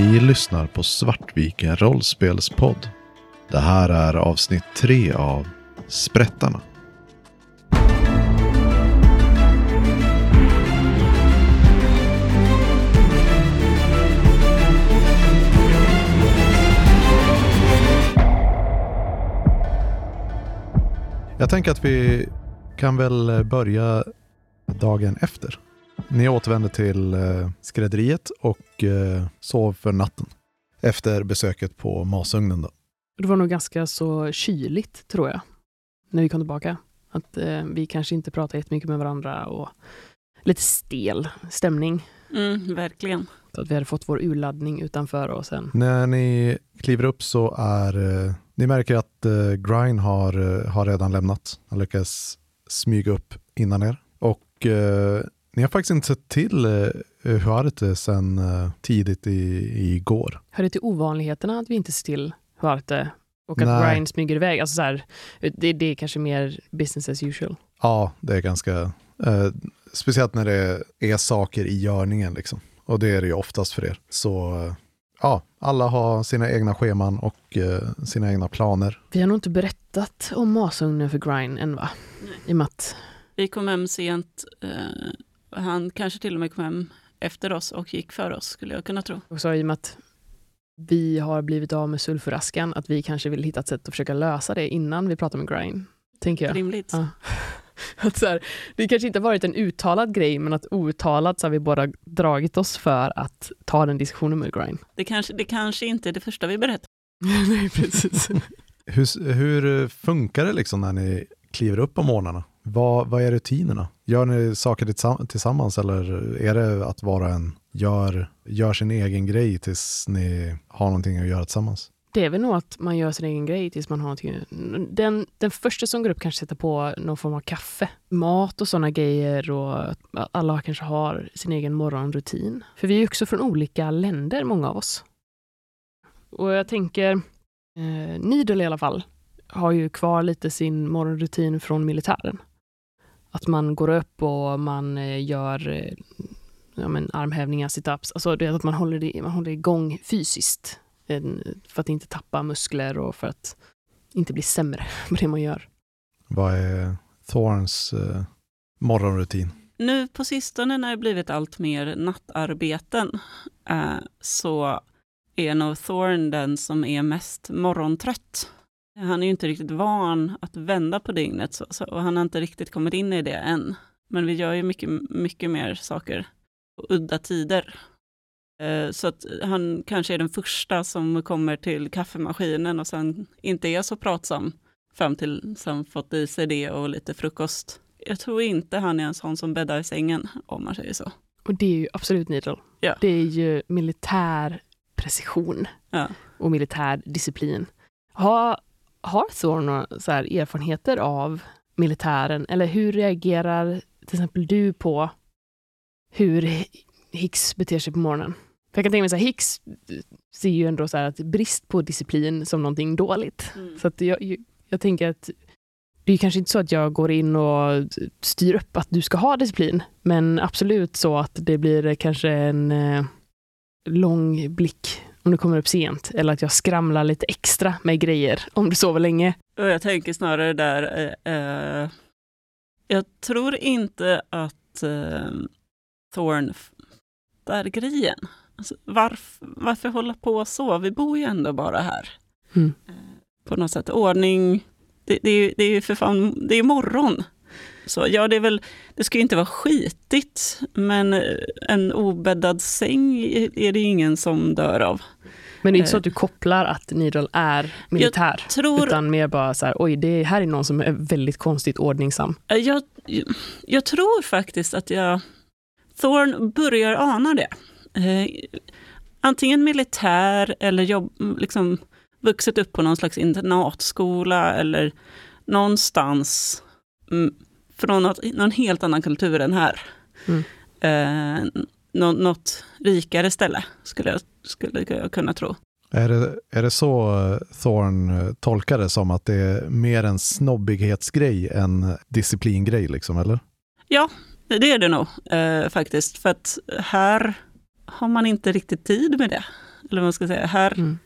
Ni lyssnar på Svartviken rollspelspodd. Det här är avsnitt tre av Sprättarna. Jag tänker att vi kan väl börja dagen efter. Ni återvände till eh, skrädderiet och eh, sov för natten. Efter besöket på masugnen. Då. Det var nog ganska så kyligt, tror jag, när vi kom tillbaka. Att eh, vi kanske inte pratade jättemycket med varandra och lite stel stämning. Mm, verkligen. Så att vi hade fått vår urladdning utanför och sen... När ni kliver upp så är... Eh, ni märker att eh, Grind har, eh, har redan lämnat. Han lyckas smyga upp innan er. Och eh, ni har faktiskt inte sett till eh, Huarte sedan eh, tidigt i, igår. Hör det till ovanligheterna att vi inte ser till Huarte och att Nej. Brian smyger iväg? Alltså så här, det, det är kanske mer business as usual. Ja, det är ganska... Eh, speciellt när det är saker i görningen liksom. Och det är det ju oftast för er. Så eh, ja, alla har sina egna scheman och eh, sina egna planer. Vi har nog inte berättat om masugnen för Grind än va? I och med att Vi kom hem sent. Eh, han kanske till och med kom hem efter oss och gick för oss, skulle jag kunna tro. också i och med att vi har blivit av med sulfuraskan, att vi kanske vill hitta ett sätt att försöka lösa det innan vi pratar med Grind. Tänker jag. Rimligt. Ja. Att så här, det kanske inte har varit en uttalad grej, men att outtalat så har vi båda dragit oss för att ta den diskussionen med Grind. Det, kanske, det kanske inte är det första vi berättar. Nej, precis. Hur, hur funkar det liksom när ni kliver upp på morgnarna? Vad, vad är rutinerna? Gör ni saker tillsammans eller är det att var och en gör, gör sin egen grej tills ni har någonting att göra tillsammans? Det är väl nog att man gör sin egen grej tills man har någonting. Den, den första som går upp kanske sätter på någon form av kaffe, mat och sådana grejer och att alla kanske har sin egen morgonrutin. För vi är ju också från olika länder, många av oss. Och jag tänker, eh, Nidel i alla fall, har ju kvar lite sin morgonrutin från militären. Att man går upp och man eh, gör eh, ja, men armhävningar, situps, alltså det är att man håller, det, man håller igång fysiskt en- för att inte tappa muskler och för att inte bli sämre på det man gör. Vad är Thorns eh, morgonrutin? Nu på sistone när det blivit allt mer nattarbeten eh, så är nog Thorn den som är mest morgontrött. Han är ju inte riktigt van att vända på dygnet så, så, och han har inte riktigt kommit in i det än. Men vi gör ju mycket, mycket mer saker på udda tider. Eh, så att han kanske är den första som kommer till kaffemaskinen och sen inte är så pratsam fram till han fått i sig det och lite frukost. Jag tror inte han är en sån som bäddar i sängen, om man säger så. Och det är ju absolut Needle. Ja. Det är ju militär precision Ja. och militär disciplin. Har, har Thor några så här erfarenheter av militären? Eller hur reagerar till exempel du på hur Hicks beter sig på morgonen? För jag kan tänka mig så här, Hicks ser ju ändå så att brist på disciplin som någonting dåligt. Så att jag, jag tänker att det är kanske inte så att jag går in och styr upp att du ska ha disciplin, men absolut så att det blir kanske en eh, lång blick om du kommer upp sent, eller att jag skramlar lite extra med grejer om du sover länge. Jag tänker snarare där, eh, eh, jag tror inte att eh, Thorn där grejen. Alltså, varf, varför hålla på så? Vi bor ju ändå bara här. Mm. Eh, på något sätt, ordning, det, det, är det är ju för fan, det är morgon. Så ja, det är väl, det ska ju inte vara skitigt, men en obäddad säng är det ingen som dör av. Men det är inte så Eh. att du kopplar att Needle är militär, Tror, utan mer bara så här, oj, det här är någon som är väldigt konstigt ordningsam. Eh, Jag, jag tror faktiskt att jag... Thorn börjar ana det. Eh, antingen militär eller jobb, liksom vuxit upp på någon slags internatskola eller någonstans mm, från något, någon helt annan kultur än här. Mm. Eh, nå, något rikare ställe skulle jag, skulle jag kunna tro. Är det, är det så eh, Thorn eh, tolkar det som att det är mer en snobbighetsgrej än disciplingrej liksom, eller? Det är det nog eh, faktiskt, för att här har man inte riktigt tid med det. Eller vad man ska säga, här, Mm.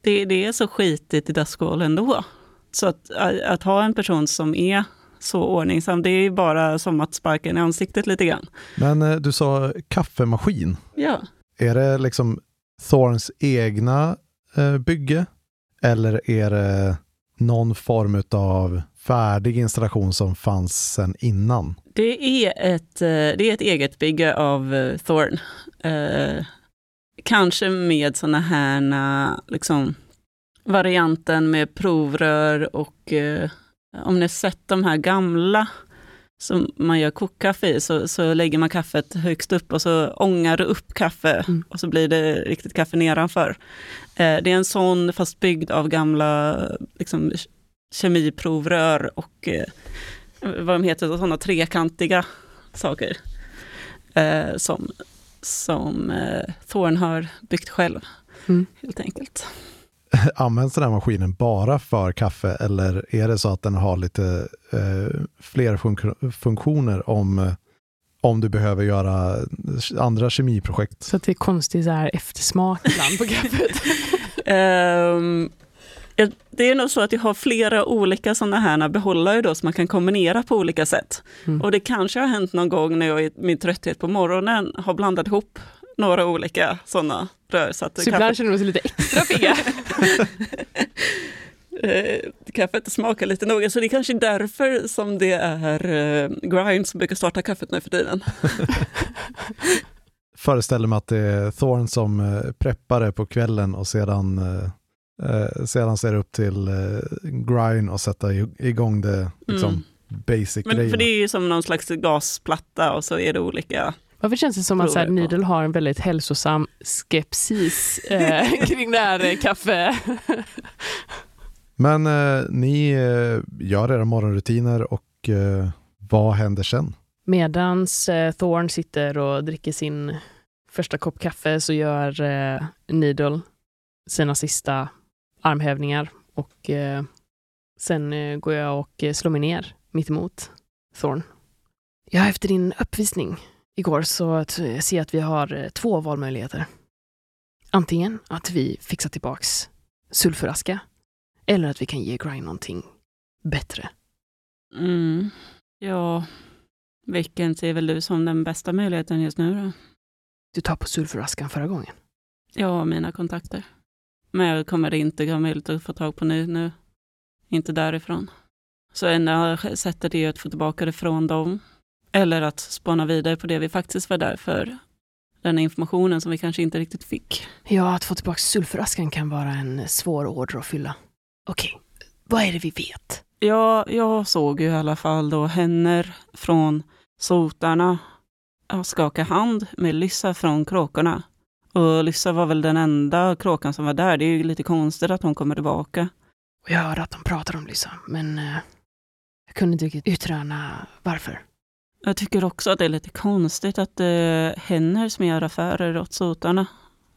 det, det är så skitigt i Duskwall ändå. Så att, att ha en person som är så ordningsam, det är bara som att sparka en i ansiktet lite grann. Men eh, du sa kaffemaskin. Ja, Är det liksom Thorns egna eh, bygge? Eller är det någon form av färdig installation som fanns sedan innan? det är ett, eh, det är ett eget bygge av eh, Thorn. Eh, kanske med sådana här, liksom, varianten med provrör och eh, om ni har sett de här gamla som man gör kokkaffe i, så, så lägger man kaffet högst upp och så ångar du upp kaffe Mm. och så blir det riktigt kaffe nedanför. Eh, det är en sån fast byggd av gamla liksom, kemiprovrör och eh, vad de heter, sådana trekantiga saker eh, som, som eh, Thorn har byggt själv, Mm. helt enkelt. Används den här maskinen bara för kaffe eller är det så att den har lite eh, fler funk- funktioner om, eh, om du behöver göra andra kemiprojekt? Så att det är konstig så här eftersmak ibland på kaffet. Ja, det är nog så att jag har flera olika sådana här behållare då som man kan kombinera på olika sätt. Mm. Och det kanske har hänt någon gång när jag i min trötthet på morgonen har blandat ihop några olika sådana rör. Så att Så ibland känner man sig lite extra pigga. eh, kaffet smakar lite noga, så det är kanske därför som det är eh, Grind som brukar starta kaffet nu för tiden. Föreställer mig att det är Thorn som eh, preppar det på kvällen och sedan, eh, eh, sedan ser det upp till eh, Grind och sätta igång det liksom, Mm. basic Men grejerna. för det är ju som någon slags gasplatta och så är det olika. Varför känns det som att så har en väldigt hälsosam skepsis eh, kring det här eh, kaffe? Men eh, ni eh, gör era morgonrutiner och eh, vad händer sen? Medans eh, Thorn sitter och dricker sin första kopp kaffe så gör eh, Needle sina sista armhävningar och eh, sen eh, går jag och eh, slår mig ner mitt emot Thorn. Ja, efter din uppvisning igår så ser jag att vi har eh, två valmöjligheter. Antingen att vi fixar tillbaks sulfuraska eller att vi kan ge Grind någonting bättre. Mm. Ja, vilken ser väl du som den bästa möjligheten just nu då? Du tar på sulfuraskan förra gången. Har mina kontakter. Men jag kommer inte ha möjlighet att få tag på nu, nu. Inte därifrån. Så enda sättet är att få tillbaka det från dem. Eller att spana vidare på det vi faktiskt var där för. Den informationen som vi kanske inte riktigt fick. Ja, att få tillbaka sulfuraskan kan vara en svår order att fylla. Okej, vad är det vi vet? Ja, jag såg ju i alla fall då Henner från sotarna skaka hand med Lyssa från kråkorna. Och Lyssa var väl den enda kråkan som var där. Det är ju lite konstigt att hon kommer tillbaka. Och jag hörde att de pratar om Lyssa, men eh, jag kunde inte riktigt utröna varför. Jag tycker också att det är lite konstigt att det är Henner som gör affärer åt sotarna.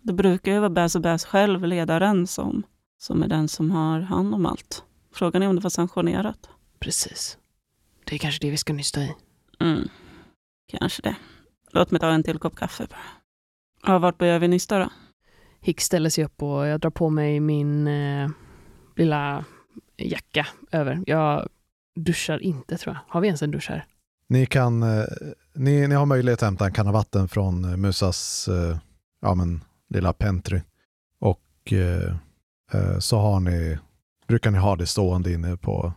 Det brukar ju vara Bäs och Bäs själv, ledaren, som, som är den som har hand om allt. Frågan är om det var sanktionerat. Precis. Det är kanske det vi ska nysta i. Mm, kanske det. Låt mig ta en till kopp kaffe bara. Ja, vart behöver vi nysta då? Hicks ställer sig upp och jag drar på mig min eh, lilla jacka över. Jag duschar inte tror jag. Har vi ens en dusch här? Ni, kan, eh, ni, ni har möjlighet att hämta en kanna vatten från eh, Musas eh, ja, men, lilla pentry. Och eh, eh, så har ni, brukar ni ha det stående inne på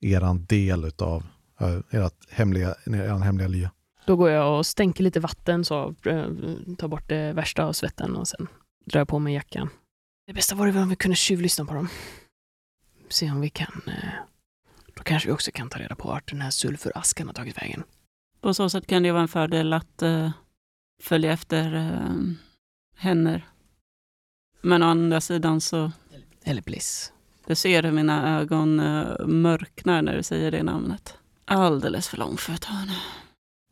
eran del av eh, ert hemliga, hemliga lya. Då går jag och stänker lite vatten så eh, tar bort det värsta av svetten och sen drar jag på mig jackan. Det bästa vore väl om vi kunde tjuvlyssna på dem. Se om vi kan... Eh, då kanske vi också kan ta reda på vart den här sulfuraskan har tagit vägen. På så sätt kan det ju vara en fördel att eh, följa efter eh, Henner. Men å andra sidan så Eller Bliss. Du ser hur mina ögon uh, mörknar när du säger det namnet. Alldeles för långt för ett hörn.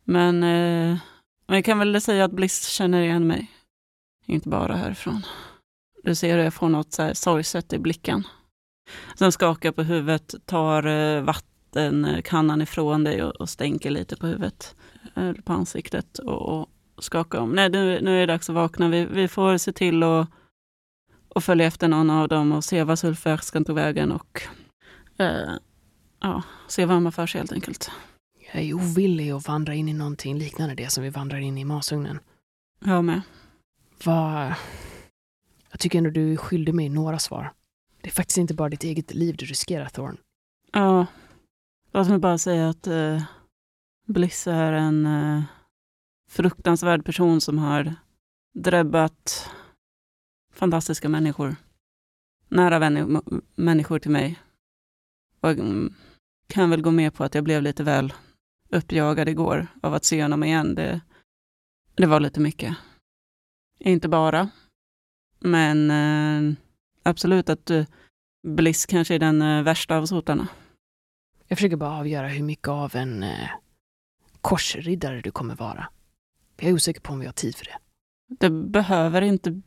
Men uh, jag kan väl säga att Bliss känner igen mig. Inte bara härifrån. Du ser hur jag får något så sorgset i blicken. Sen skakar på huvudet, tar uh, vattenkannan ifrån dig och, och stänker lite på huvudet. Eller på ansiktet och, och skakar om. Nej, nu, nu är det dags att vakna. Vi, vi får se till att och följa efter någon av dem och se vad sulfvärskan tog vägen och eh, ja, se vad man för sig helt enkelt. Jag är ovillig att vandra in i någonting liknande det som vi vandrar in i masugnen. Jag med. Vad... Jag tycker ändå du är skyldig mig några svar. Det är faktiskt inte bara ditt eget liv du riskerar, Thorn. Ja, låt mig bara säga att eh, Bliss är en eh, fruktansvärd person som har drabbat fantastiska människor. Nära vänner, människor till mig. Och jag kan väl gå med på att jag blev lite väl uppjagad igår av att se honom igen. Det, det var lite mycket. Inte bara, men eh, absolut att eh, Bliss kanske är den eh, värsta av sotarna. Jag försöker bara avgöra hur mycket av en eh, korsriddare du kommer vara. Jag är osäker på om vi har tid för det. Det behöver inte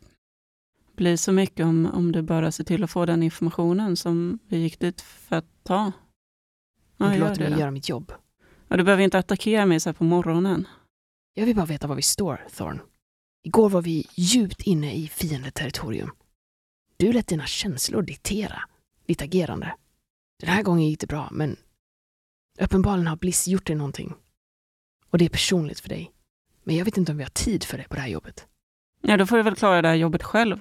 bli så mycket om, om du bara ser till att få den informationen som vi gick dit för att ta. Ja, du låter mig då. göra mitt jobb. Ja, du behöver inte attackera mig så här på morgonen. Jag vill bara veta var vi står, Thorn. Igår var vi djupt inne i fiendeterritorium. Du lät dina känslor diktera ditt agerande. Den här gången gick det bra, men uppenbarligen har Bliss gjort dig någonting. Och det är personligt för dig. Men jag vet inte om vi har tid för det på det här jobbet. Ja, då får du väl klara det här jobbet själv.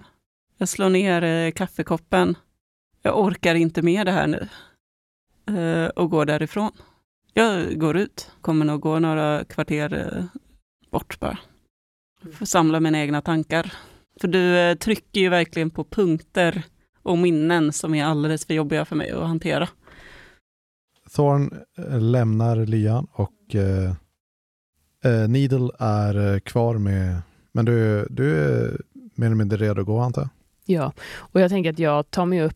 Jag slår ner eh, kaffekoppen. Jag orkar inte med det här nu. Eh, och går därifrån. Jag går ut. Kommer nog gå några kvarter eh, bort bara. Får samla mina egna tankar. För du eh, trycker ju verkligen på punkter och minnen som är alldeles för jobbiga för mig att hantera. Thorn eh, lämnar lyan och eh, eh, Needle är kvar med, men du, du är mer eller mindre redo att gå antar jag? Ja, och jag tänker att jag tar mig upp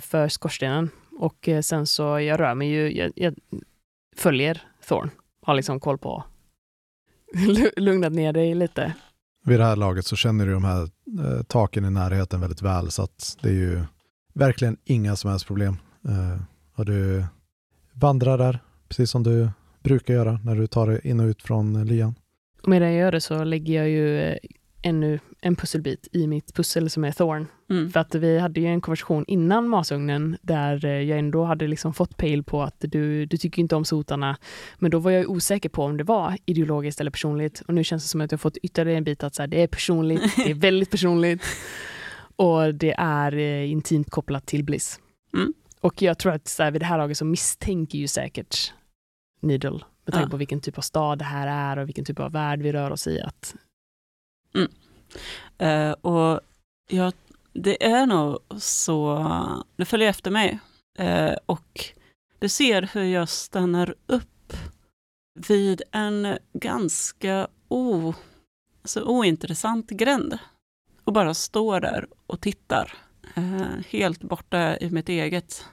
för skorstenen och sen så jag rör mig ju, jag, jag följer Thorn. Har liksom koll på, lugnat ner dig lite. Vid det här laget så känner du de här eh, taken i närheten väldigt väl så att det är ju verkligen inga som helst problem. Eh, och du vandrar där precis som du brukar göra när du tar dig in och ut från eh, lyan. Och medan jag gör det så lägger jag ju eh, ännu en pusselbit i mitt pussel som är Thorn. Mm. För att vi hade ju en konversation innan masugnen där eh, jag ändå hade liksom fått pejl på att du, du tycker inte om sotarna. Men då var jag osäker på om det var ideologiskt eller personligt. Och nu känns det som att jag fått ytterligare en bit att så här, det är personligt, det är väldigt personligt. Och det är eh, intimt kopplat till Bliss. Mm. Och jag tror att så här, vid det här laget så misstänker ju säkert Needle, med tanke Ja. på vilken typ av stad det här är och vilken typ av värld vi rör oss i, att Eh, och ja, det är nog så, det följer efter mig eh, och du ser hur jag stannar upp vid en ganska o, alltså ointressant gränd och bara står där och tittar. Eh, helt borta i mitt eget.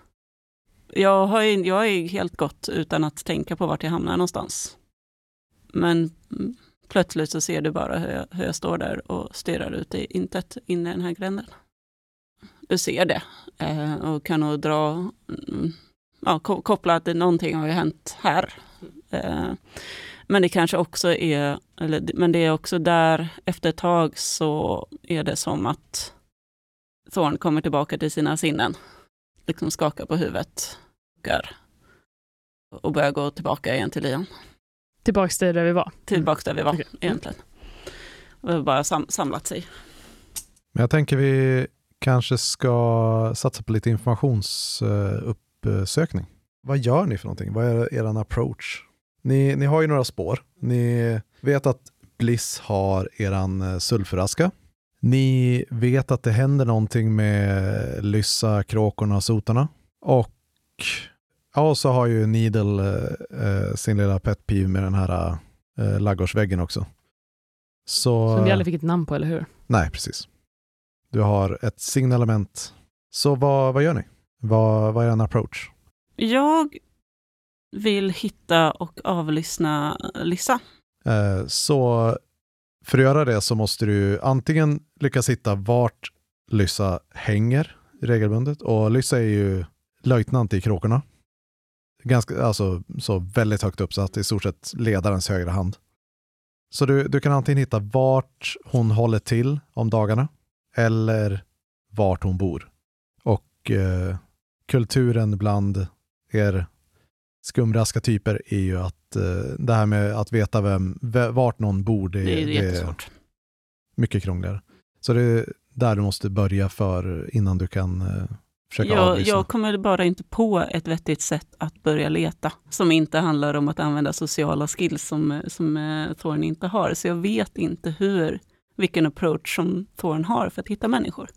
Jag, har, ju- jag är helt gått utan att tänka på vart jag hamnar någonstans. Men Plötsligt så ser du bara hur jag, hur jag står där och stirrar ut i intet inne i den här gränden. Du ser det eh, och kan nog dra, mm, ja, ko- koppla att det, någonting har ju hänt här. Eh, men det kanske också är, eller, men det är också där, efter ett tag så är det som att Thorn kommer tillbaka till sina sinnen. Liksom skakar på huvudet och börjar gå tillbaka igen till lian tillbaks till där vi var. tillbaka där vi var Okej. egentligen. Och det har bara sam samlat sig. Men jag tänker vi kanske ska satsa på lite informationsuppsökning. Vad gör ni för någonting? Vad är er approach? Ni, ni har ju några spår. Ni vet att Bliss har eran eh, sulfuraska. Ni vet att det händer någonting med Lyssa, kråkorna och sotarna. Och ja, så har ju Needle eh, eh, sin lilla pet peeve med den här eh, laggårdsväggen också. Så, Som vi aldrig fick ett namn på, eller hur? Nej, precis. Du har ett signalement. Så vad, vad gör ni? Vad, vad är en approach? Jag vill hitta och avlyssna Lissa. Eh, så för att göra det så måste du antingen lyckas hitta vart Lyssa hänger regelbundet. Och Lyssa är ju löjtnant i kråkorna. Ganska, alltså så väldigt högt uppsatt, i stort sett ledarens högra hand. Så du, du kan antingen hitta vart hon håller till om dagarna eller vart hon bor. Och eh, kulturen bland er skumraska typer är ju att eh, det här med att veta vem, vart någon bor, det, Det är det är mycket krångligare. Så det är där du måste börja för innan du kan eh, försöka Jag, avlyssna. jag kommer bara inte på ett vettigt sätt att börja leta som inte handlar om att använda sociala skills som, som eh, Thorn inte har. Så jag vet inte hur, vilken approach som Thorn har för att hitta människor.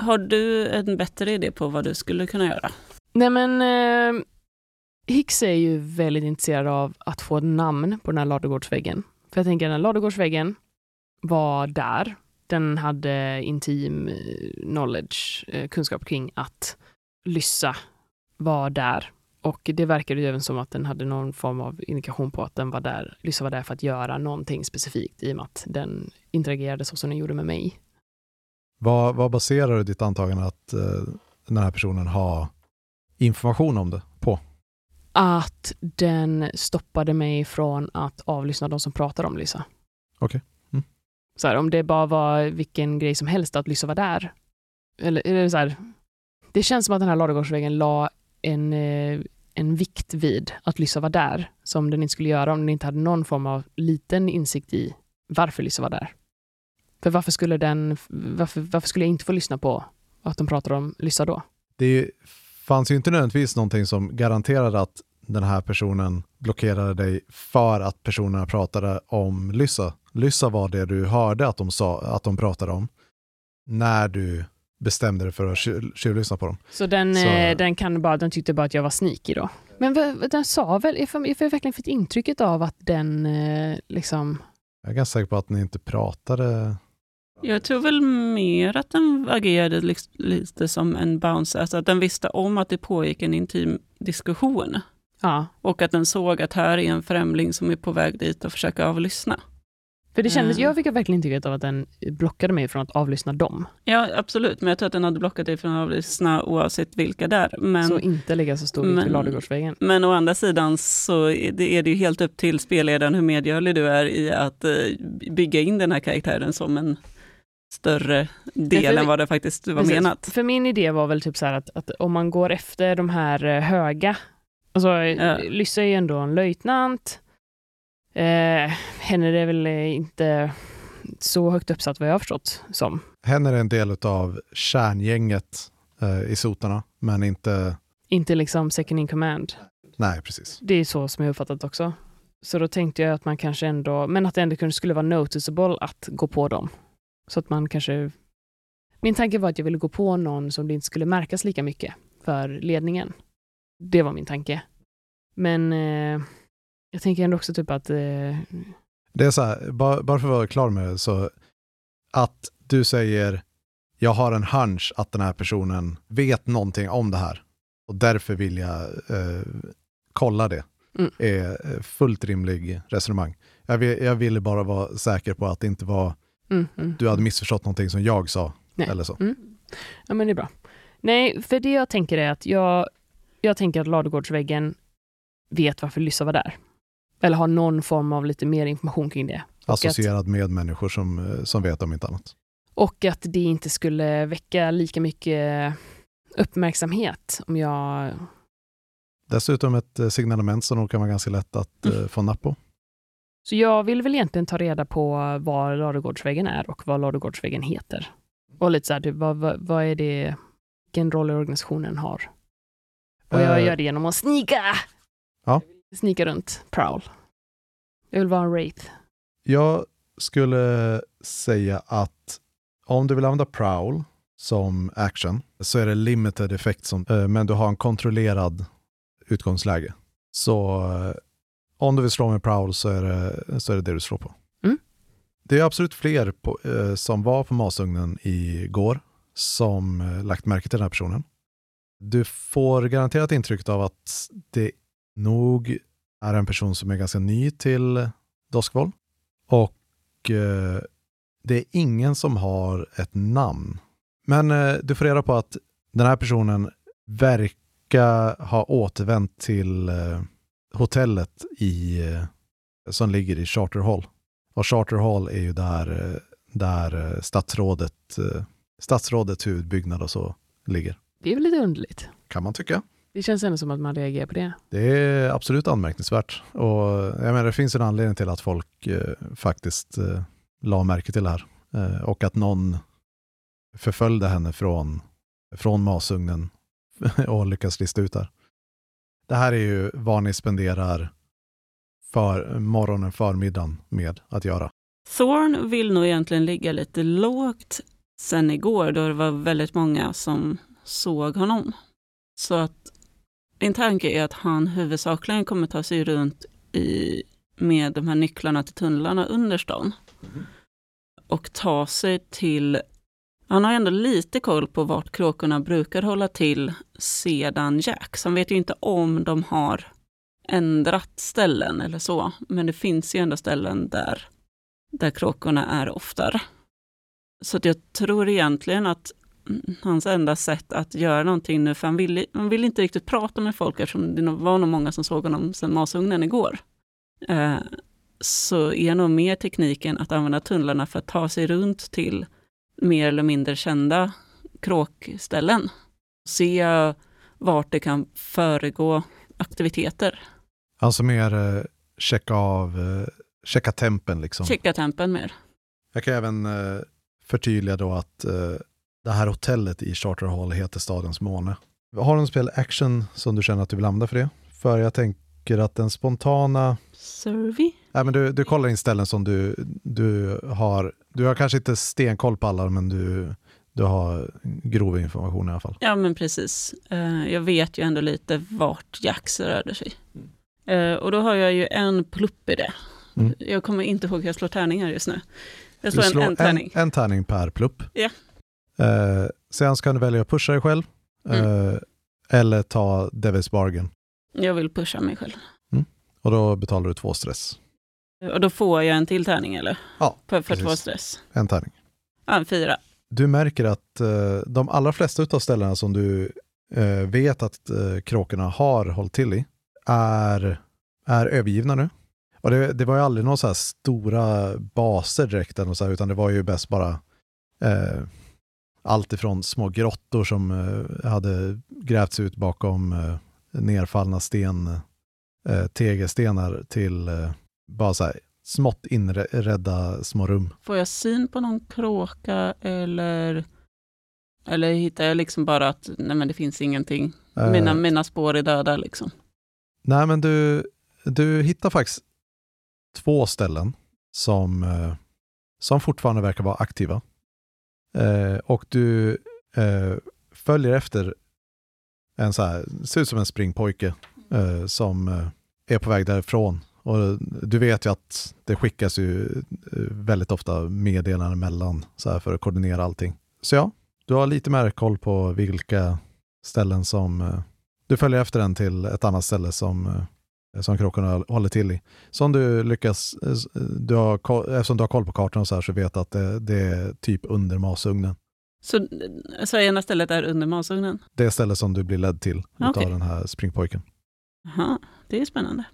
Har du en bättre idé på vad du skulle kunna göra? Nej men eh, Hicks är ju väldigt intresserad av att få ett namn på den här ladugårdsväggen. För jag tänker den här ladugårdsväggen var där. Den hade intim eh, knowledge, eh, kunskap kring att Lyssa var där. Och det verkade ju även som att den hade någon form av indikation på att den var där, Lyssa var där för att göra någonting specifikt i och med att den interagerade så som den gjorde med mig. Vad, vad baserar du ditt antagande att eh, den här personen har information om det på? att den stoppade mig från att avlyssna de som pratar om Lyssa. Okej. Mm. Så här, om det bara var vilken grej som helst att Lyssa var där. Eller, eller så här, det känns som att den här ladugårdsvägen la en, eh, en vikt vid att Lyssa var där, som den inte skulle göra om den inte hade någon form av liten insikt i varför Lyssa var där. För varför skulle, den, varför, varför skulle jag inte få lyssna på att de pratar om Lyssa då? Det fanns ju inte nödvändigtvis någonting som garanterade att den här personen blockerade dig för att personerna pratade om Lyssa. Lyssa var det du hörde att de, sa, att de pratade om när du bestämde dig för att tjuv- tjuvlyssna på dem. Så den, Så- eh, den, kan bara, den tyckte bara att jag var sneaky då. Men den sa väl, jag får, jag verkligen fått intrycket av att den eh, liksom... Jag är ganska säker på att ni inte pratade. Jag tror väl mer att den agerade lite som en bounce, alltså att den visste om att det pågick en intim diskussion. Ja, Och att den såg att här är en främling som är på väg dit och försöker avlyssna. För det kändes, Mm. jag fick verkligen intrycket av att den blockade mig från att avlyssna dem. Ja, absolut, men jag tror att den hade blockat dig från att avlyssna oavsett vilka där. Men, så inte lägga så stor vikt vid men- Ladugårdsvägen. men å andra sidan så är det, är det ju helt upp till spelledaren hur medgörlig du är i att eh, bygga in den här karaktären som en större del för- än vad det faktiskt var Precis. menat. För min idé var väl typ så här att, att om man går efter de här eh, höga, alltså Ja. Lyssa är ju ändå en löjtnant, eh, henne är väl inte så högt uppsatt vad jag har förstått som. Hen är en del av kärngänget eh, i sotarna, men inte... Inte liksom second in command. Nej, precis. Det är så som jag uppfattat också. Så då tänkte jag att man kanske ändå, men att det ändå skulle vara noticeable att gå på dem. Så att man kanske... Min tanke var att jag ville gå på någon som det inte skulle märkas lika mycket för ledningen. Det var min tanke. Men eh, jag tänker ändå också typ att... Eh, Det är så här, bara, bara för att vara klar med det, så att du säger jag har en hunch att den här personen vet någonting om det här och därför vill jag eh, kolla det. Mm. är eh, fullt rimlig resonemang. Jag, vill, jag ville bara vara säker på att det inte var mm, mm. du hade missförstått någonting som jag sa. Nej. Eller så. Mm. Ja, men det är bra. Nej, för det jag tänker är att jag, jag tänker att ladugårdsväggen vet varför Lyssa var där. Eller har någon form av lite mer information kring det. Associerad med människor som, eh, som vet om inte annat. Och att det inte skulle väcka lika mycket uppmärksamhet om jag... Dessutom ett eh, signalement som nog kan vara ganska lätt att Mm. eh, få napp på. Så jag vill väl egentligen ta reda på vad ladugårdsväggen är och vad ladugårdsväggen heter. Och lite så här, typ, vad, vad, vad är det, vilken roll organisationen har. Och jag Eh, gör det genom att snika! Ja. Snika runt, prowl. Jag vill vara en wraith. Jag skulle säga att om du vill använda prowl som action så är det limited effekt, som, eh, men du har en kontrollerad utgångsläge. Så eh, om du vill slå med prowl så är det så är det, det du slår på. Mm. Det är absolut fler på, eh, som var på masugnen igår som lagt märke till den här personen. Du får garanterat intrycket av att det nog är en person som är ganska ny till Doskvoll. Och eh, det är ingen som har ett namn. Men eh, du får reda på att den här personen verkar ha återvänt till eh, hotellet i, eh, som ligger i Charter Hall. Och Charter Hall är ju där, eh, där eh, statsrådet statsrådets huvudbyggnad och så ligger. Det är väl lite underligt. Kan man tycka. Det känns ändå som att man reagerar på det. Det är absolut anmärkningsvärt. Och jag menar, det finns en anledning till att folk eh, faktiskt eh, la märke till det här. Eh, och att någon förföljde henne från, från masugnen och lyckas lista ut det här. Det här är ju vad ni spenderar för morgonen, förmiddagen med att göra. Thorn vill nog egentligen ligga lite lågt sen igår då det var väldigt många som såg honom. Så att min tanke är att han huvudsakligen kommer ta sig runt i, med de här nycklarna till tunnlarna under stan. Och ta sig till, han har ändå lite koll på vart kråkorna brukar hålla till sedan Jack. Så han vet ju inte om de har ändrat ställen eller så. Men det finns ju ändå ställen där, där kråkorna är oftare. Så jag tror egentligen att hans enda sätt att göra någonting nu, för han vill, han vill inte riktigt prata med folk eftersom det var nog många som såg honom sedan masugnen igår. Eh, så är nog mer tekniken att använda tunnlarna för att ta sig runt till mer eller mindre kända kråkställen. Se vart det kan föregå aktiviteter. Alltså mer eh, checka av, eh, checka tempen liksom. Checka tempen mer. Jag kan även eh, förtydliga då att eh, det här hotellet i Charter Hall heter Stadens måne. Har du en spel action som du känner att du vill använda för det? För jag tänker att den spontana... Survey? Nej, men du, du kollar in ställen som du, du har... Du har kanske inte stenkoll på alla, men du, du har grov information i alla fall. Ja, men precis. Eh, jag vet ju ändå lite vart Jax rörde sig. Eh, och då har jag ju en plupp i det. Mm. Jag kommer inte ihåg hur jag slår tärningar just nu. Jag Du slår, en, en tärning. En, en tärning per plupp. Ja. Eh, sen ska du välja att pusha dig själv. Mm. Eh, eller ta Devil's Bargain. Jag vill pusha mig själv. Och då betalar du två stress. Och då får jag en till tärning eller? Ja, För, för två stress. En tärning. Ja, en fyra. Du märker att eh, de allra flesta av ställena som du vet att eh, kråkorna har hållit till i är, är övergivna nu. Och det, det var ju aldrig några så stora baser direkt, eller så här, utan det var ju bäst bara eh, allt ifrån små grottor som eh, hade grävts ut bakom eh, nerfallna sten, eh, tegelstenar till bara så här smått inredda små rum. Får jag syn på någon kråka eller, eller hittar jag liksom bara att nej men det finns ingenting? Mina, mina spår är döda liksom. Nej, men du, du hittar faktiskt två ställen som, som fortfarande verkar vara aktiva. Eh, och du eh, följer efter en så här, ser ut som en springpojke eh, som eh, är på väg därifrån. Och du vet ju att det skickas ju eh, väldigt ofta meddelanden mellan så här för att koordinera allting. Så ja, du har lite mer koll på vilka ställen som eh, du följer efter den till ett annat ställe som, eh, som kråkorna håller till i. Som du lyckas, eh, du har, eftersom du har koll på kartan och så här så vet att det, det är typ under masugnen. Så, så ena stället är under masugnen? Det är stället som du blir ledd till Okej. utav den här springpojken. Jaha, det är spännande.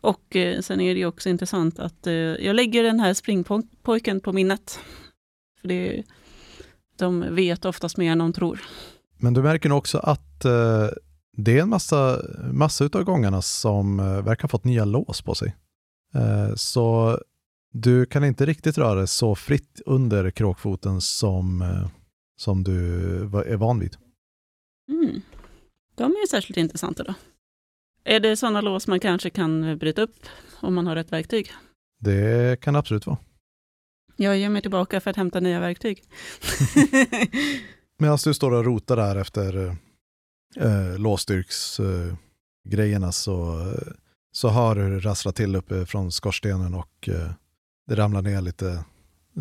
Och eh, sen är det ju också intressant att eh, jag lägger den här springpojken på minnet. För det, de vet oftast mer än de tror. Men du märker också att eh, det är en massa, massa utav gångarna som eh, verkar ha fått nya lås på sig. Eh, så du kan inte riktigt röra dig så fritt under kråkfoten som, eh, som du är van vid. Mm. De är ju särskilt intressanta då. Är det sådana lås man kanske kan bryta upp om man har rätt verktyg? Det kan det absolut vara. Jag ger mig tillbaka för att hämta nya verktyg. Medan du står och rotar där efter eh, låsstyrksgrejerna eh, så, eh, så hör du det rassla till uppe från skorstenen och eh, det ramlar ner lite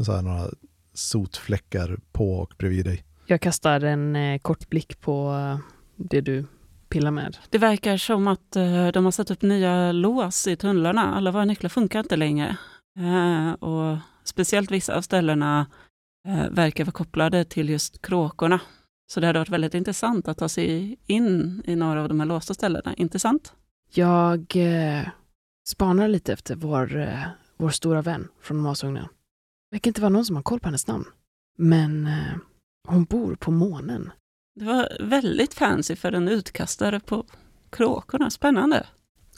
så här, några sotfläckar på och bredvid dig. Jag kastar en eh, kort blick på eh, det du pillar med. Det verkar som att eh, de har satt upp nya lås i tunnlarna. Alla våra nycklar funkar inte längre. Eh, och speciellt vissa av ställena eh, verkar vara kopplade till just kråkorna. Så det hade varit väldigt intressant att ta sig in i några av de här låsta ställena. Intressant. Jag eh, spanar lite efter vår, eh, vår stora vän från masugnen. Det verkar inte vara någon som har koll på hennes namn. Men eh, Hon bor på månen. Det var väldigt fancy för en utkastare på kråkorna. Spännande.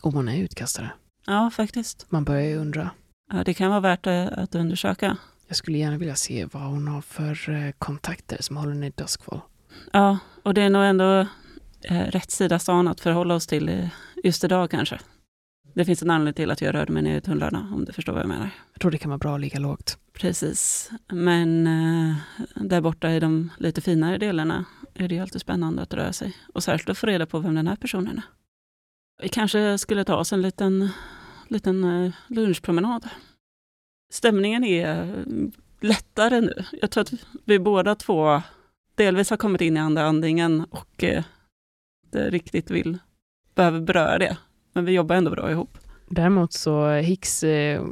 Och hon är utkastare. Ja, faktiskt. Man börjar ju undra. Ja, det kan vara värt eh, att undersöka. Jag skulle gärna vilja se vad hon har för eh, kontakter som håller henne i Duskfall. Ja, och det är nog ändå eh, rätt sida stan att förhålla oss till eh, just idag kanske. Det finns en anledning till att jag rörde mig ner i tunnlarna, om du förstår vad jag menar. Jag tror det kan vara bra att ligga lågt. Precis. Men eh, där borta i de lite finare delarna är det ju alltid spännande att röra sig. Och särskilt att få reda på vem den här personen är. Vi kanske skulle ta oss en liten, liten lunchpromenad. Stämningen är lättare nu. Jag tror att vi båda två delvis har kommit in i andra andningen och eh, inte riktigt vill, behöver beröra det. Men vi jobbar ändå bra ihop. Däremot så Hicks eh,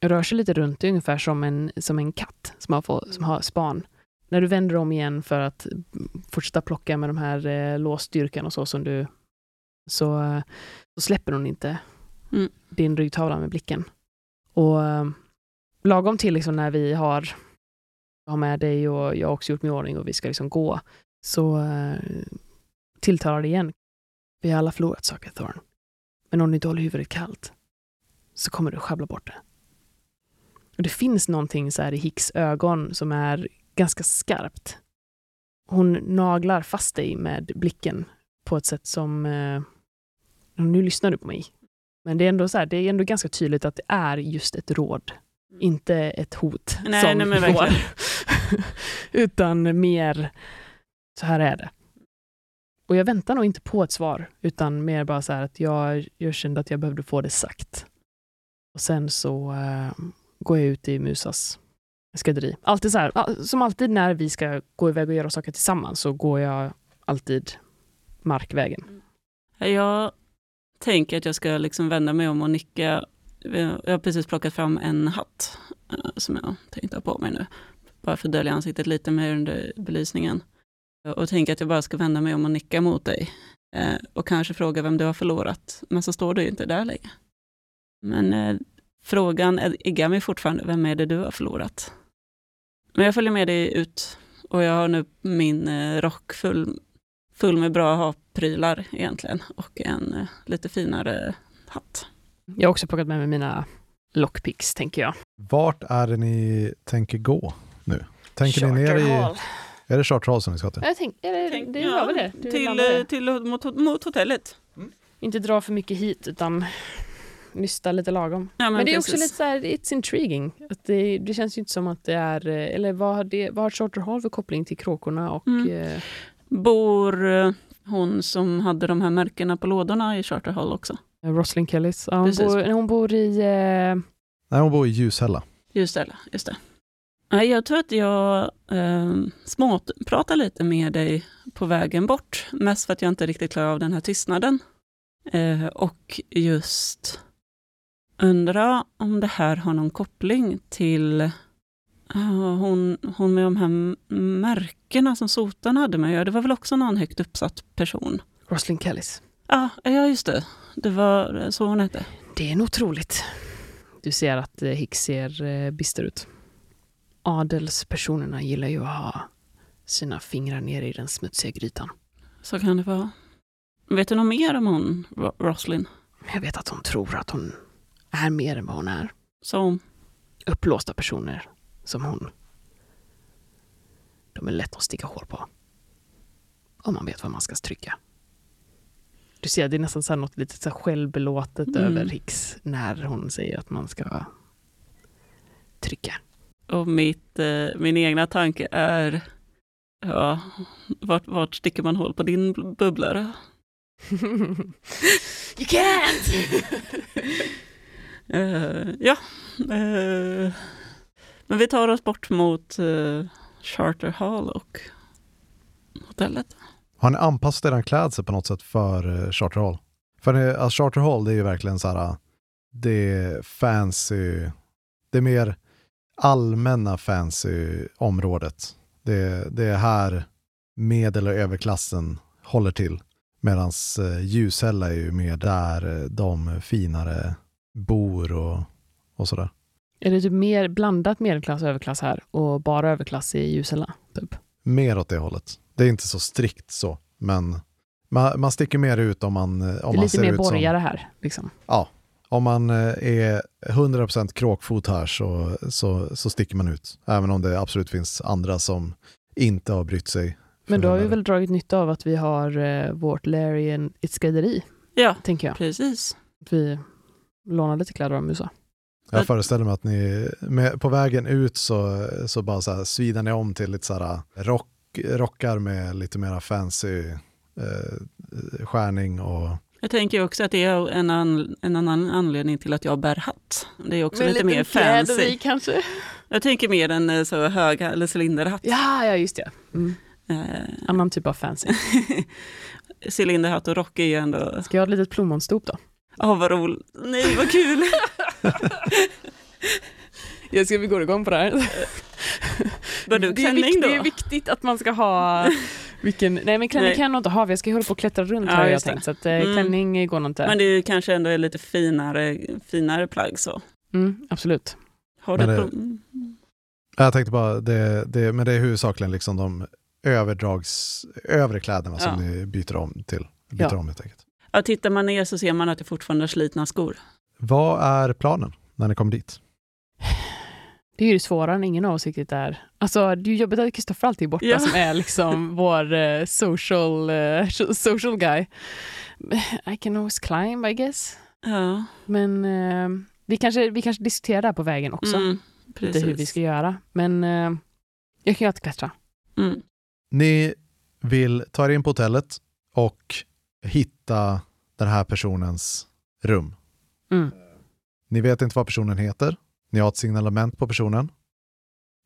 rör sig lite runt ungefär som en, som en katt som har, få, som har span. När du vänder om igen för att fortsätta plocka med de här eh, låsstyrkan och så som du så, eh, så släpper hon inte Mm. din ryggtavla med blicken. Och eh, lagom till liksom när vi har, har med dig och jag har också gjort mig i ordning och vi ska liksom gå, så eh, tilltalar det igen. Vi har alla förlorat saker, Thorn. Men om du inte håller huvudet kallt så kommer du sjabbla bort det. Och det finns någonting så här i Hicks ögon som är ganska skarpt. Hon naglar fast dig med blicken på ett sätt som... Eh, nu lyssnar du på mig. Men det är ändå så här, det är ändå ganska tydligt att det är just ett råd, inte ett hot. Nej, som nej, men verkligen. utan mer, så här är det. Och jag väntar nog inte på ett svar, utan mer bara så här att jag, jag kände att jag behövde få det sagt. Och sen så eh, går jag ut i Musas skrädderi. Alltid så här, som alltid när vi ska gå iväg och göra saker tillsammans så går jag alltid markvägen. Jag tänker att jag ska liksom vända mig om och nicka. Jag har precis plockat fram en hatt eh, som jag tänkte ha på mig nu. Bara för att dölja ansiktet lite mer under belysningen. Och tänker att jag bara ska vända mig om och nicka mot dig. Eh, och kanske fråga vem du har förlorat. Men så står du ju inte där längre. Men eh, frågan äggar mig fortfarande. Vem är det du har förlorat? Men jag följer med dig ut. Och jag har nu min rock full, full med bra ha-prylar egentligen. Och en lite finare hatt. Jag har också plockat med mig mina lockpicks, tänker jag. Vart är det ni tänker gå nu? Tänker ni ner i... Charterhall. Är det Charter Hall som ni ska till? Jag tänk, är det, Tänk- det ja, var väl det? Du Till, eh, till mot, mot hotellet. Inte dra för mycket hit, utan nysta lite lagom. Ja, Men, det är också precis. lite så här, it's intriguing. Att det, det känns ju inte som att det är, eh, eller vad har, det, vad har Charter Hall för koppling till kråkorna och Mm. eh, Bor eh, hon som hade de här märkena på lådorna i Charter Hall också? Roslyn Kellys? Ja, hon, bor, hon bor i... Eh, Nej, hon bor i Ljushälla. Just det, just det. Nej, Jag tror att jag eh, småpratar lite med dig på vägen bort. Mest för att jag inte riktigt klarar av den här tystnaden. Eh, och just undra om det här har någon koppling till eh, hon, hon med de här märkena som sotarn hade med att göra. Det var väl också någon högt uppsatt person? Roslyn Kellys. Ja, ja just det. Det var så hon hette. Det är nog troligt. Du ser att eh, Hicks ser eh, bister ut. Adelspersonerna gillar ju att ha sina fingrar nere i den smutsiga grytan. Så kan det vara. Vet du något mer om hon, Ro- Roslyn? Jag vet att hon tror att hon är mer än vad hon är. Som Upplåsta personer som hon. De är lätt att sticka hål på. Om man vet vad man ska trycka. Du ser, det är nästan så något lite så självbelåtet Mm. över Hicks när hon säger att man ska trycka. Och mitt, eh, min egna tanke är, ja, vart, vart sticker man hål på din bl- bubblare? you can't! Eh, ja, eh, men vi tar oss bort mot eh, Charter Hall och hotellet. Har ni anpassat er klädsel på något sätt för eh, Charter Hall? För alltså Charter Hall, det är ju verkligen så här, det är fancy, det är mer allmänna fancy området. Det, det är här medel och överklassen håller till. Medan eh, Ljushälla är ju mer där eh, de finare bor och, och sådär. Är det typ mer blandat medelklass och överklass här och bara överklass i Ljusela? Typ? mer åt det hållet. Det är inte så strikt så, men man, man sticker mer ut om man, om det är man lite ser mer ut som... borgare här. Liksom. Ja, om man eh, är 100% kråkfot här så, så, så sticker man ut. Även om det absolut finns andra som inte har brytt sig. Men då har vi är väl dragit nytta av att vi har eh, vårt Larian ett skrädderi, Ja, tänker jag. precis. Vi lånar lite kläder av USA. det. Jag föreställer mig att ni med, på vägen ut så, så bara så här svider ni om till lite så här rock, rockar med lite mera fancy eh, skärning och Jag tänker också att det är en, an, en annan anledning till att jag bär hatt. Det är också Med lite mer fancy. i kanske? Jag tänker mer en eh, så hög eller cylinderhatt. Ja, ja just det. Mm. Eh, Annan typ av fancy. cylinderhatt och rock är ju ändå... Ska jag ha ett litet plommonstop då? Åh, vad roligt. Nej, vad kul. Jag ska vi gå igång på det här. Det, är klänning vikt, då? det är viktigt att man ska ha vilken, nej men klänning Nej. kan jag nog inte ha, för jag ska hålla på och klättra runt Ja, har jag tänkt. Så att, eh, Mm. klänning går nog inte. Men det är kanske ändå är lite finare, finare plagg så. Mm, absolut. Har Men du det-. Jag tänkte bara, det, det, men det är huvudsakligen liksom de överdrags, övre kläderna som Ja. ni byter om till. Byter Ja. om helt enkelt. ja, Tittar man ner så ser man att det fortfarande är slitna skor. Vad är planen när ni kommer dit? Det är ju det svåra när ingen av oss riktigt är... Alltså det är ju jobbigt att Kristoffer alltid är borta Ja. som är liksom vår eh, social, eh, social guy. I can always climb I guess. Ja, Men eh, vi, kanske, vi kanske diskuterar det här på vägen också. mm, lite precis. hur vi ska göra. Men jag kan ju alltid klättra. Mm. Ni vill ta er in på hotellet och hitta den här personens rum. Mm. Ni vet inte vad personen heter. Ni har ett signalement på personen.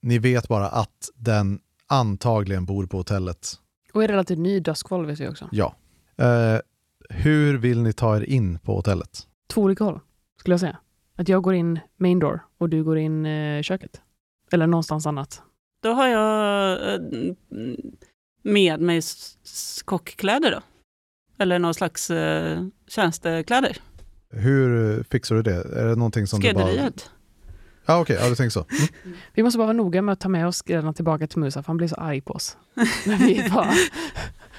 Ni vet bara att den antagligen bor på hotellet. Och är relativt ny Duskfall vet vi också. Ja. Eh, hur vill ni ta er in på hotellet? Två olika håll, skulle jag säga. Att jag går in main door och du går in eh, köket. Eller någonstans annat. Då har jag eh, med mig s- s- kockkläder då. Eller någon slags eh, tjänstekläder. Hur fixar du det? Är det någonting som du bara... Skrädderiet. Ja, okej, ja, du tänker så. Mm. Vi måste bara vara noga med att ta med oss kläderna tillbaka till Musa, för han blir så arg på oss. När vi bara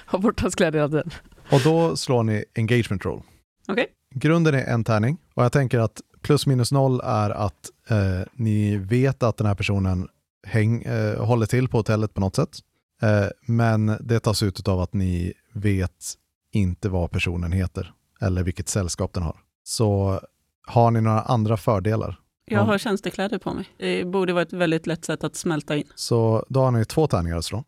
har bort hans kläder hela tiden. Och då slår ni engagement roll. Okej. Grunden är en tärning och jag tänker att plus minus noll är att eh, ni vet att den här personen häng, eh, håller till på hotellet på något sätt. Eh, men det tas ut av att ni vet inte vad personen heter eller vilket sällskap den har. Så har ni några andra fördelar? Jag Ja. har tjänstekläder på mig. Det borde vara ett väldigt lätt sätt att smälta in. Så då har ni två tärningar att slå.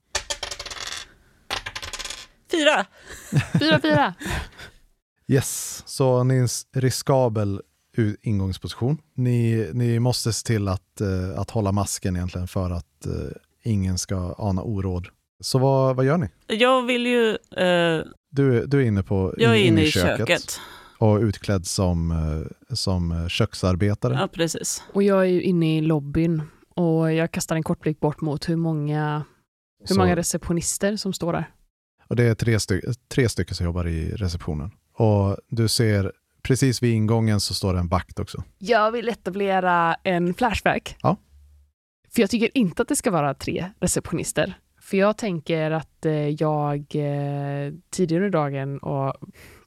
Fyra! Fyra, fyra. Yes, så ni är i en riskabel ingångsposition. Ni, ni måste se till att, eh, att hålla masken egentligen för att eh, ingen ska ana oråd. Så vad, vad gör ni? Jag vill ju... Eh, Du, du är inne på jag är in- inne i köket. Och utklädd som, eh, som eh, köksarbetare. Ja, precis. Och jag är ju inne i lobbyn och jag kastar en kort blick bort mot hur många, hur Så- många receptionister som står där. och det är tre, sty tre stycken som jobbar i receptionen. Och du ser, precis vid ingången så står det en vakt också. Jag vill etablera en flashback. Ja. För jag tycker inte att det ska vara tre receptionister. För jag tänker att eh, jag tidigare under dagen och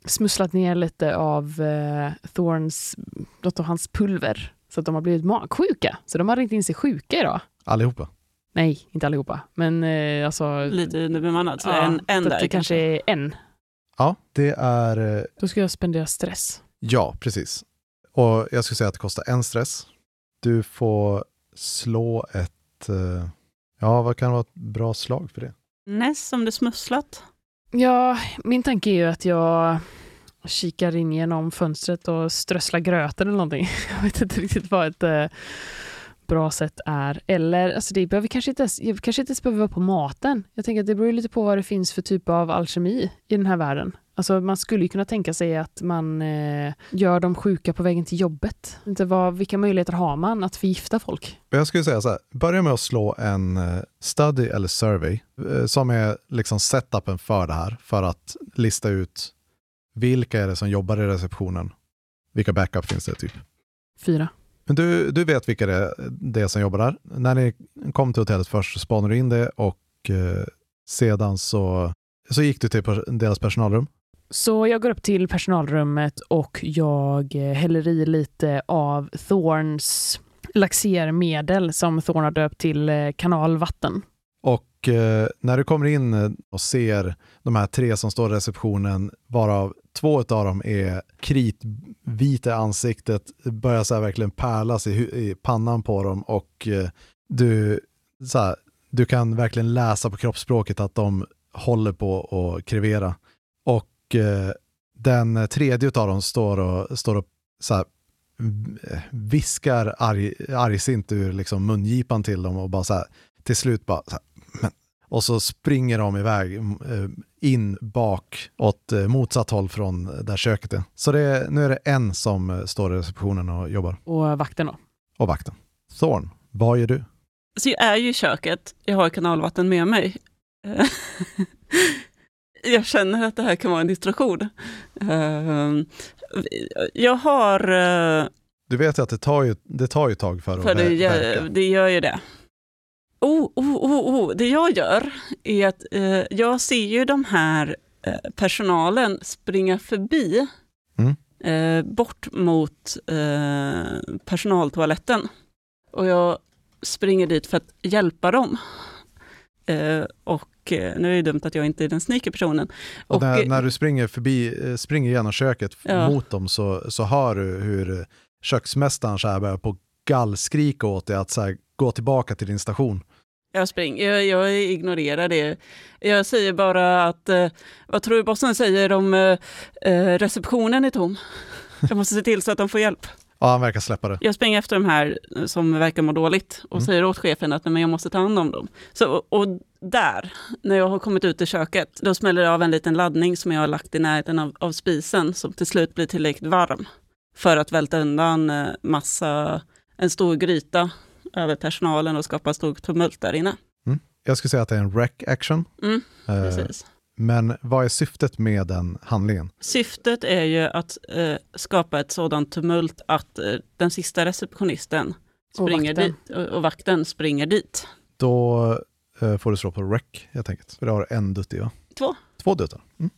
smusslat ner lite av eh, Thorns, något av hans pulver. Så att de har blivit magsjuka. Så de har ringt in sig sjuka idag. Allihopa. Nej, inte allihopa. Men eh, alltså... Lite bemannat. Så ja, en, en där det kanske är en. Ja, det är eh, Då ska jag spendera stress. Ja, precis. Och jag skulle säga att det kostar en stress. Du får slå ett, eh, ja vad kan vara ett bra slag för det? Näst som det smusslat. Ja, min tanke är ju att jag kikar in genom fönstret och strösslar gröten eller någonting. Jag vet inte riktigt vad ett eh, bra sätt är. Eller, alltså det behöver kanske inte ens, jag kanske inte ens behöver vara på maten. Jag tänker att det beror lite på vad det finns för typ av alkemi i den här världen. Alltså man skulle ju kunna tänka sig att man eh, gör dem sjuka på vägen till jobbet. Inte vad, vilka möjligheter har man att förgifta folk? Jag skulle säga så här, börja med att slå en eh, study eller survey eh, som är liksom setupen för det här, för att lista ut vilka är det som jobbar i receptionen, vilka backup finns det typ. Fyra. Men du, du vet vilka det är, det är som jobbar där. När ni kom till hotellet först spanade du in det och eh, Sedan så, så gick du till deras personalrum. Så jag går upp till personalrummet och jag eh, häller i lite av Thorns laxermedel som Thorn har döpt till eh, kanalvatten. Och eh, när du kommer in eh, och ser de här tre som står i receptionen, varav två av dem är kritvita i ansiktet, börjar så här verkligen pärlas i, i pannan på dem och eh, du, så här, du kan verkligen läsa på kroppsspråket att de håller på att krevera. Och eh, den tredje av dem står och, står och så här, viskar arg, argsint ur liksom mungipan till dem och bara så här, till slut bara så här, men, och så springer de iväg eh, in bak åt eh, motsatt håll från där köket är. Så det, nu är det en som står i receptionen och jobbar. Och vakten då. Och vakten. Thorn, vad gör du? Så jag är ju i köket, jag har kanalvatten med mig. Jag känner att det här kan vara en distraktion. Eh, Jag har, eh, Du vet ju att det tar ju, det tar ju tag för att för det, ver- gör, verka. det gör ju det. Oh, oh, oh, oh. Det jag gör är att eh, jag ser ju de här eh, personalen springa förbi Mm. bort mot personaltoaletten. Och jag springer dit för att hjälpa dem. Eh, och eh, nu är det dumt att jag inte är den sneaky personen. Och Och, när, eh, när du springer förbi, springer genom köket Ja. mot dem så, så hör du hur köksmästaren så här börjar på gallskrika åt dig att så här, gå tillbaka till din station. Jag springer, jag, jag ignorerar det. Jag säger bara att, eh, vad tror du bossen säger om eh, receptionen är tom? Jag måste se till så att de får hjälp. Ja, han verkar släppa det. Jag springer efter de här eh, som verkar må dåligt och Mm. säger åt chefen att "Nej, men jag måste ta hand om dem. Så, och, där, när jag har kommit ut i köket, då smäller det av en liten laddning som jag har lagt i närheten av, av spisen som till slut blir tillräckligt varm för att välta undan eh, massa, en stor gryta över personalen och skapa stor tumult där inne. Jag skulle säga att det är en rec action. Mm, Eh, precis. Men vad är syftet med den handlingen? Syftet är ju att eh, skapa ett sådant tumult att eh, den sista receptionisten Och springer vakten. dit och, och vakten springer dit. Då eh, får du slå på rec helt enkelt. För det har en dutt i va? Två. Två duttar. Mm.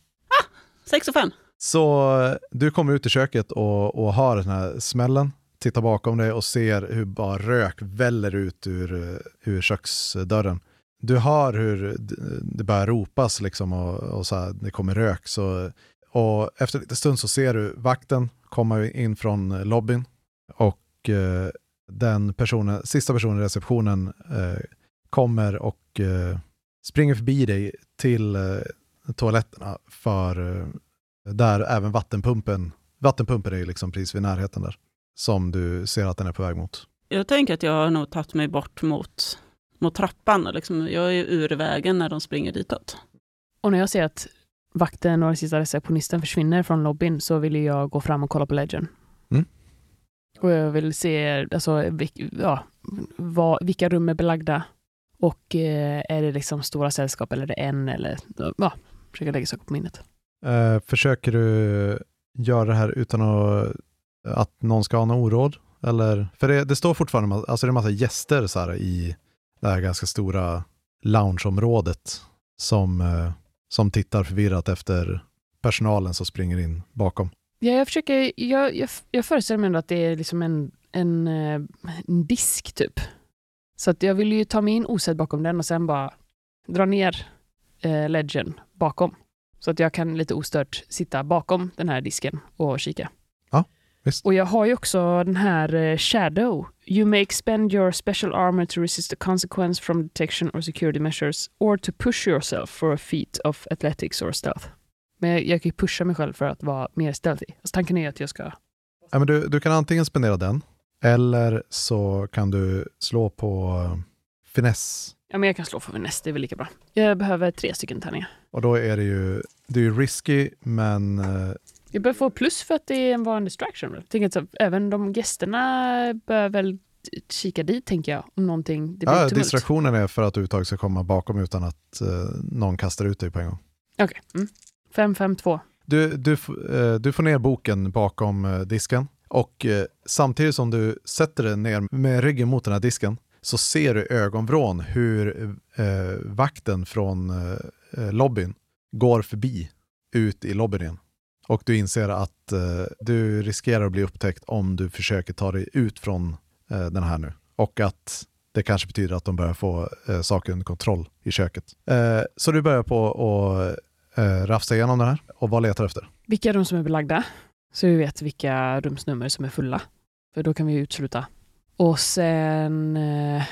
Sex och fem. Så eh, du kommer ut i köket och, och har den här smällen, tittar bakom dig och ser hur bara rök väller ut ur, eh, ur köksdörren. Du hör hur det börjar ropas liksom och, och så här, det kommer rök. Så, och efter lite stund så ser du vakten komma in från eh, lobbyn och eh, den personen, sista personen i receptionen eh, kommer och eh, springer förbi dig till eh, toaletterna för eh, där även vattenpumpen, vattenpumpen är liksom precis vid närheten där, som du ser att den är på väg mot. Jag tänker att jag har nog tagit mig bort mot, mot trappan. och Liksom, jag är ur vägen när de springer ditåt. Och när jag ser att vakten och den sista receptionisten försvinner från lobbyn så vill ju jag gå fram och kolla på Legend. Mm. Och jag vill se alltså, vilk, ja, vad, vilka rum är belagda och eh, är det liksom stora sällskap eller är det en eller ja, försöka lägga saker på minnet. Eh, försöker du göra det här utan att, att någon ska ha någon oråd? Eller, för det, det står fortfarande alltså det är en massa gäster så här, i det här ganska stora loungeområdet som, eh, som tittar förvirrat efter personalen som springer in bakom. Ja, jag försöker, jag, jag, jag föreställer mig ändå att det är liksom en, en, eh, en disk typ. Så att jag vill ju ta mig in osedd bakom den och sen bara dra ner eh, ledgen bakom. Så att jag kan lite ostört sitta bakom den här disken och kika. Visst. Och jag har ju också den här eh, Shadow. You may expend your special armor to resist a consequence from detection or security measures or to push yourself for a feat of athletics or stealth. Men jag, jag kan ju pusha mig själv för att vara mer stealthy. Alltså, tanken är att jag ska... Ja, men du, du kan antingen spendera den, eller så kan du slå på eh, finess. Ja, men jag kan slå för näst, det är väl lika bra. Jag behöver tre stycken tärningar. Och då är det ju, det är ju risky, men Jag behöver få plus för att det är en distraction. Jag tänker att även de gästerna bör väl kika dit, tänker jag, om någonting. Det blir ja, tumult. distraktionen är för att du överhuvudtaget ska komma bakom utan att eh, någon kastar ut dig på en gång. Okej. Mm. Fem, fem, två. Du, du, eh, du får ner boken bakom eh, disken och eh, samtidigt som du sätter den ner med ryggen mot den här disken så ser du ögonvrån hur vakten från lobbyn går förbi ut i lobbyn igen. Och du inser att eh, du riskerar att bli upptäckt om du försöker ta dig ut från eh, den här nu. Och att det kanske betyder att de börjar få eh, saker under kontroll i köket. Eh, så du börjar på att eh, rafsa igenom den här. Och vad letar du efter? Vilka rum som är belagda, så vi vet vilka rumsnummer som är fulla. För då kan vi utesluta. Och sen, eh,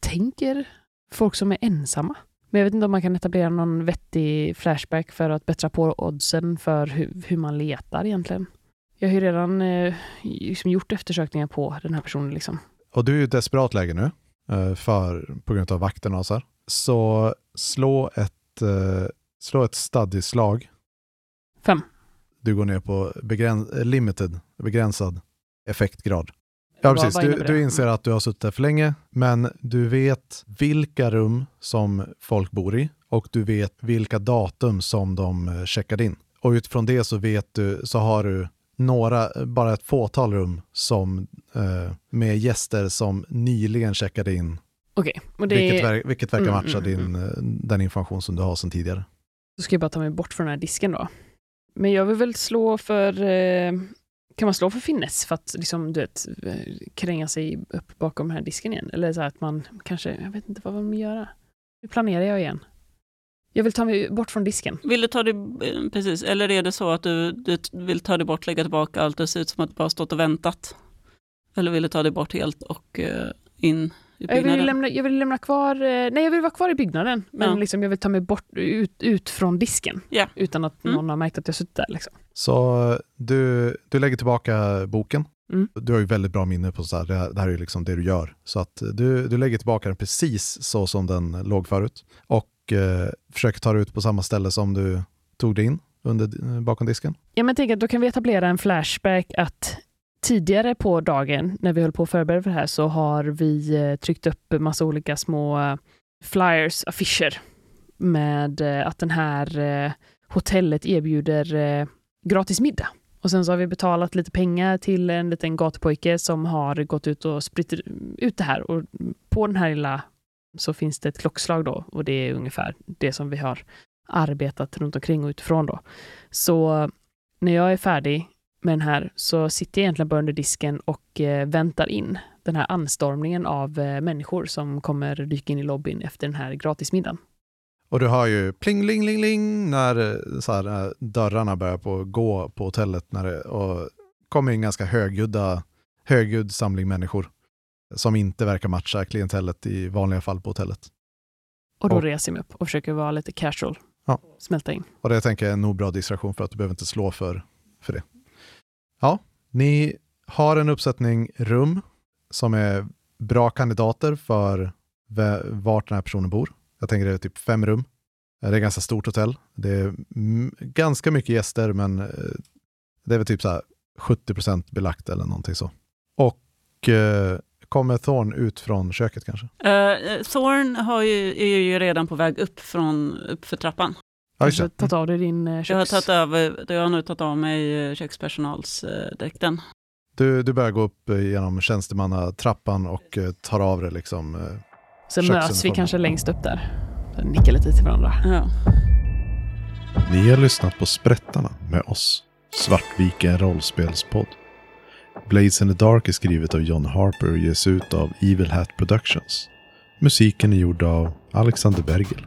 tänker folk som är ensamma. Men jag vet inte om man kan etablera någon vettig flashback för att bättra på oddsen för hur, hur man letar egentligen. Jag har ju redan eh, liksom gjort eftersökningar på den här personen. Liksom. Och du är i ett desperat läge nu, eh, för, på grund av vakterna och så här. Så slå ett, eh, slå ett study-slag. Fem. Du går ner på begräns limited, begränsad effektgrad. Ja, precis. Du, du inser att du har suttit där för länge, men du vet vilka rum som folk bor i och du vet vilka datum som de eh, checkade in. Och utifrån det så vet du, så har du några, bara ett fåtal rum som, eh, med gäster som nyligen checkade in, Okej, det vilket, ver- vilket verkar Mm, matcha mm, din, eh, den information som du har sedan tidigare. Då ska jag bara ta mig bort från den här disken då. Men jag vill väl slå för... Eh, kan man slå för finess för att liksom, du vet, kränga sig upp bakom den här disken igen? Eller så att man kanske... Jag vet inte vad man vill göra. Nu planerar jag igen. Jag vill ta mig bort från disken. Vill du ta dig, eh, precis, eller är det så att du, du vill ta dig bort, lägga tillbaka allt, det ser ut som att du bara stått och väntat? Eller vill du ta dig bort helt och eh, in i Jag vill, byggnaden? lämna, jag vill lämna kvar... eh, Nej, jag vill vara kvar i byggnaden. Men Ja. liksom, jag vill ta mig bort, ut, ut från disken. Ja. Utan att Mm. någon har märkt att jag suttit där. Liksom. Så eh, du, du lägger tillbaka boken. Mm. Du har ju väldigt bra minne på så här, det, här, det här är liksom det du gör. Så att du, du lägger tillbaka den precis så som den låg förut. Och eh, försöker ta dig ut på samma ställe som du tog dig in under, eh, bakom disken. Ja, men tänk att då kan vi etablera en flashback att tidigare på dagen när vi höll på att förbereda för det här så har vi eh, tryckt upp massa olika små eh, flyers, affischer med eh, att den här eh, hotellet erbjuder eh, gratis middag. Och sen så har vi betalat lite pengar till en liten gatupojke som har gått ut och spritt ut det här. Och på den här lilla så finns det ett klockslag då och det är ungefär det som vi har arbetat runt omkring och utifrån då. Så när jag är färdig med den här så sitter jag egentligen bara under disken och eh, väntar in den här anstormningen av eh, människor som kommer dyka in i lobbyn efter den här gratismiddagen. Och du har ju pling, ling, ling, ling när eh, så här, eh, dörrarna börjar på gå på hotellet när det, och kommer in ganska högljudda, högljudd samling människor som inte verkar matcha klientellet i vanliga fall på hotellet. Och då Och- reser jag mig upp och försöker vara lite casual. Ja. Smälta in. Och det tänker jag är en nog bra distraktion för att du behöver inte slå för, för det. Ja, ni har en uppsättning rum som är bra kandidater för vart den här personen bor. Jag tänker det är typ fem rum. Det är ett ganska stort hotell. Det är ganska mycket gäster men eh, det är väl typ så här 70% belagt eller någonting så. Och eh, kommer Thorn ut från köket kanske? Uh, Thorn har ju, är ju redan på väg upp, från, upp för trappan. Ja. Mm. tagit av dig din eh, Jag har, köks... tagit över, jag har nu tagit av mig kökspersonalsdräkten. Du, du börjar gå upp genom tjänstemannatrappan och tar av det liksom. Sen möts vi kanske längst upp där. Nickar lite till varandra. Ja. Ni har lyssnat på Sprättarna med oss, Svartviken rollspelspodd. Blades in the Dark är skrivet av John Harper och ges ut av Evil Hat Productions. Musiken är gjord av Alexander Bergel.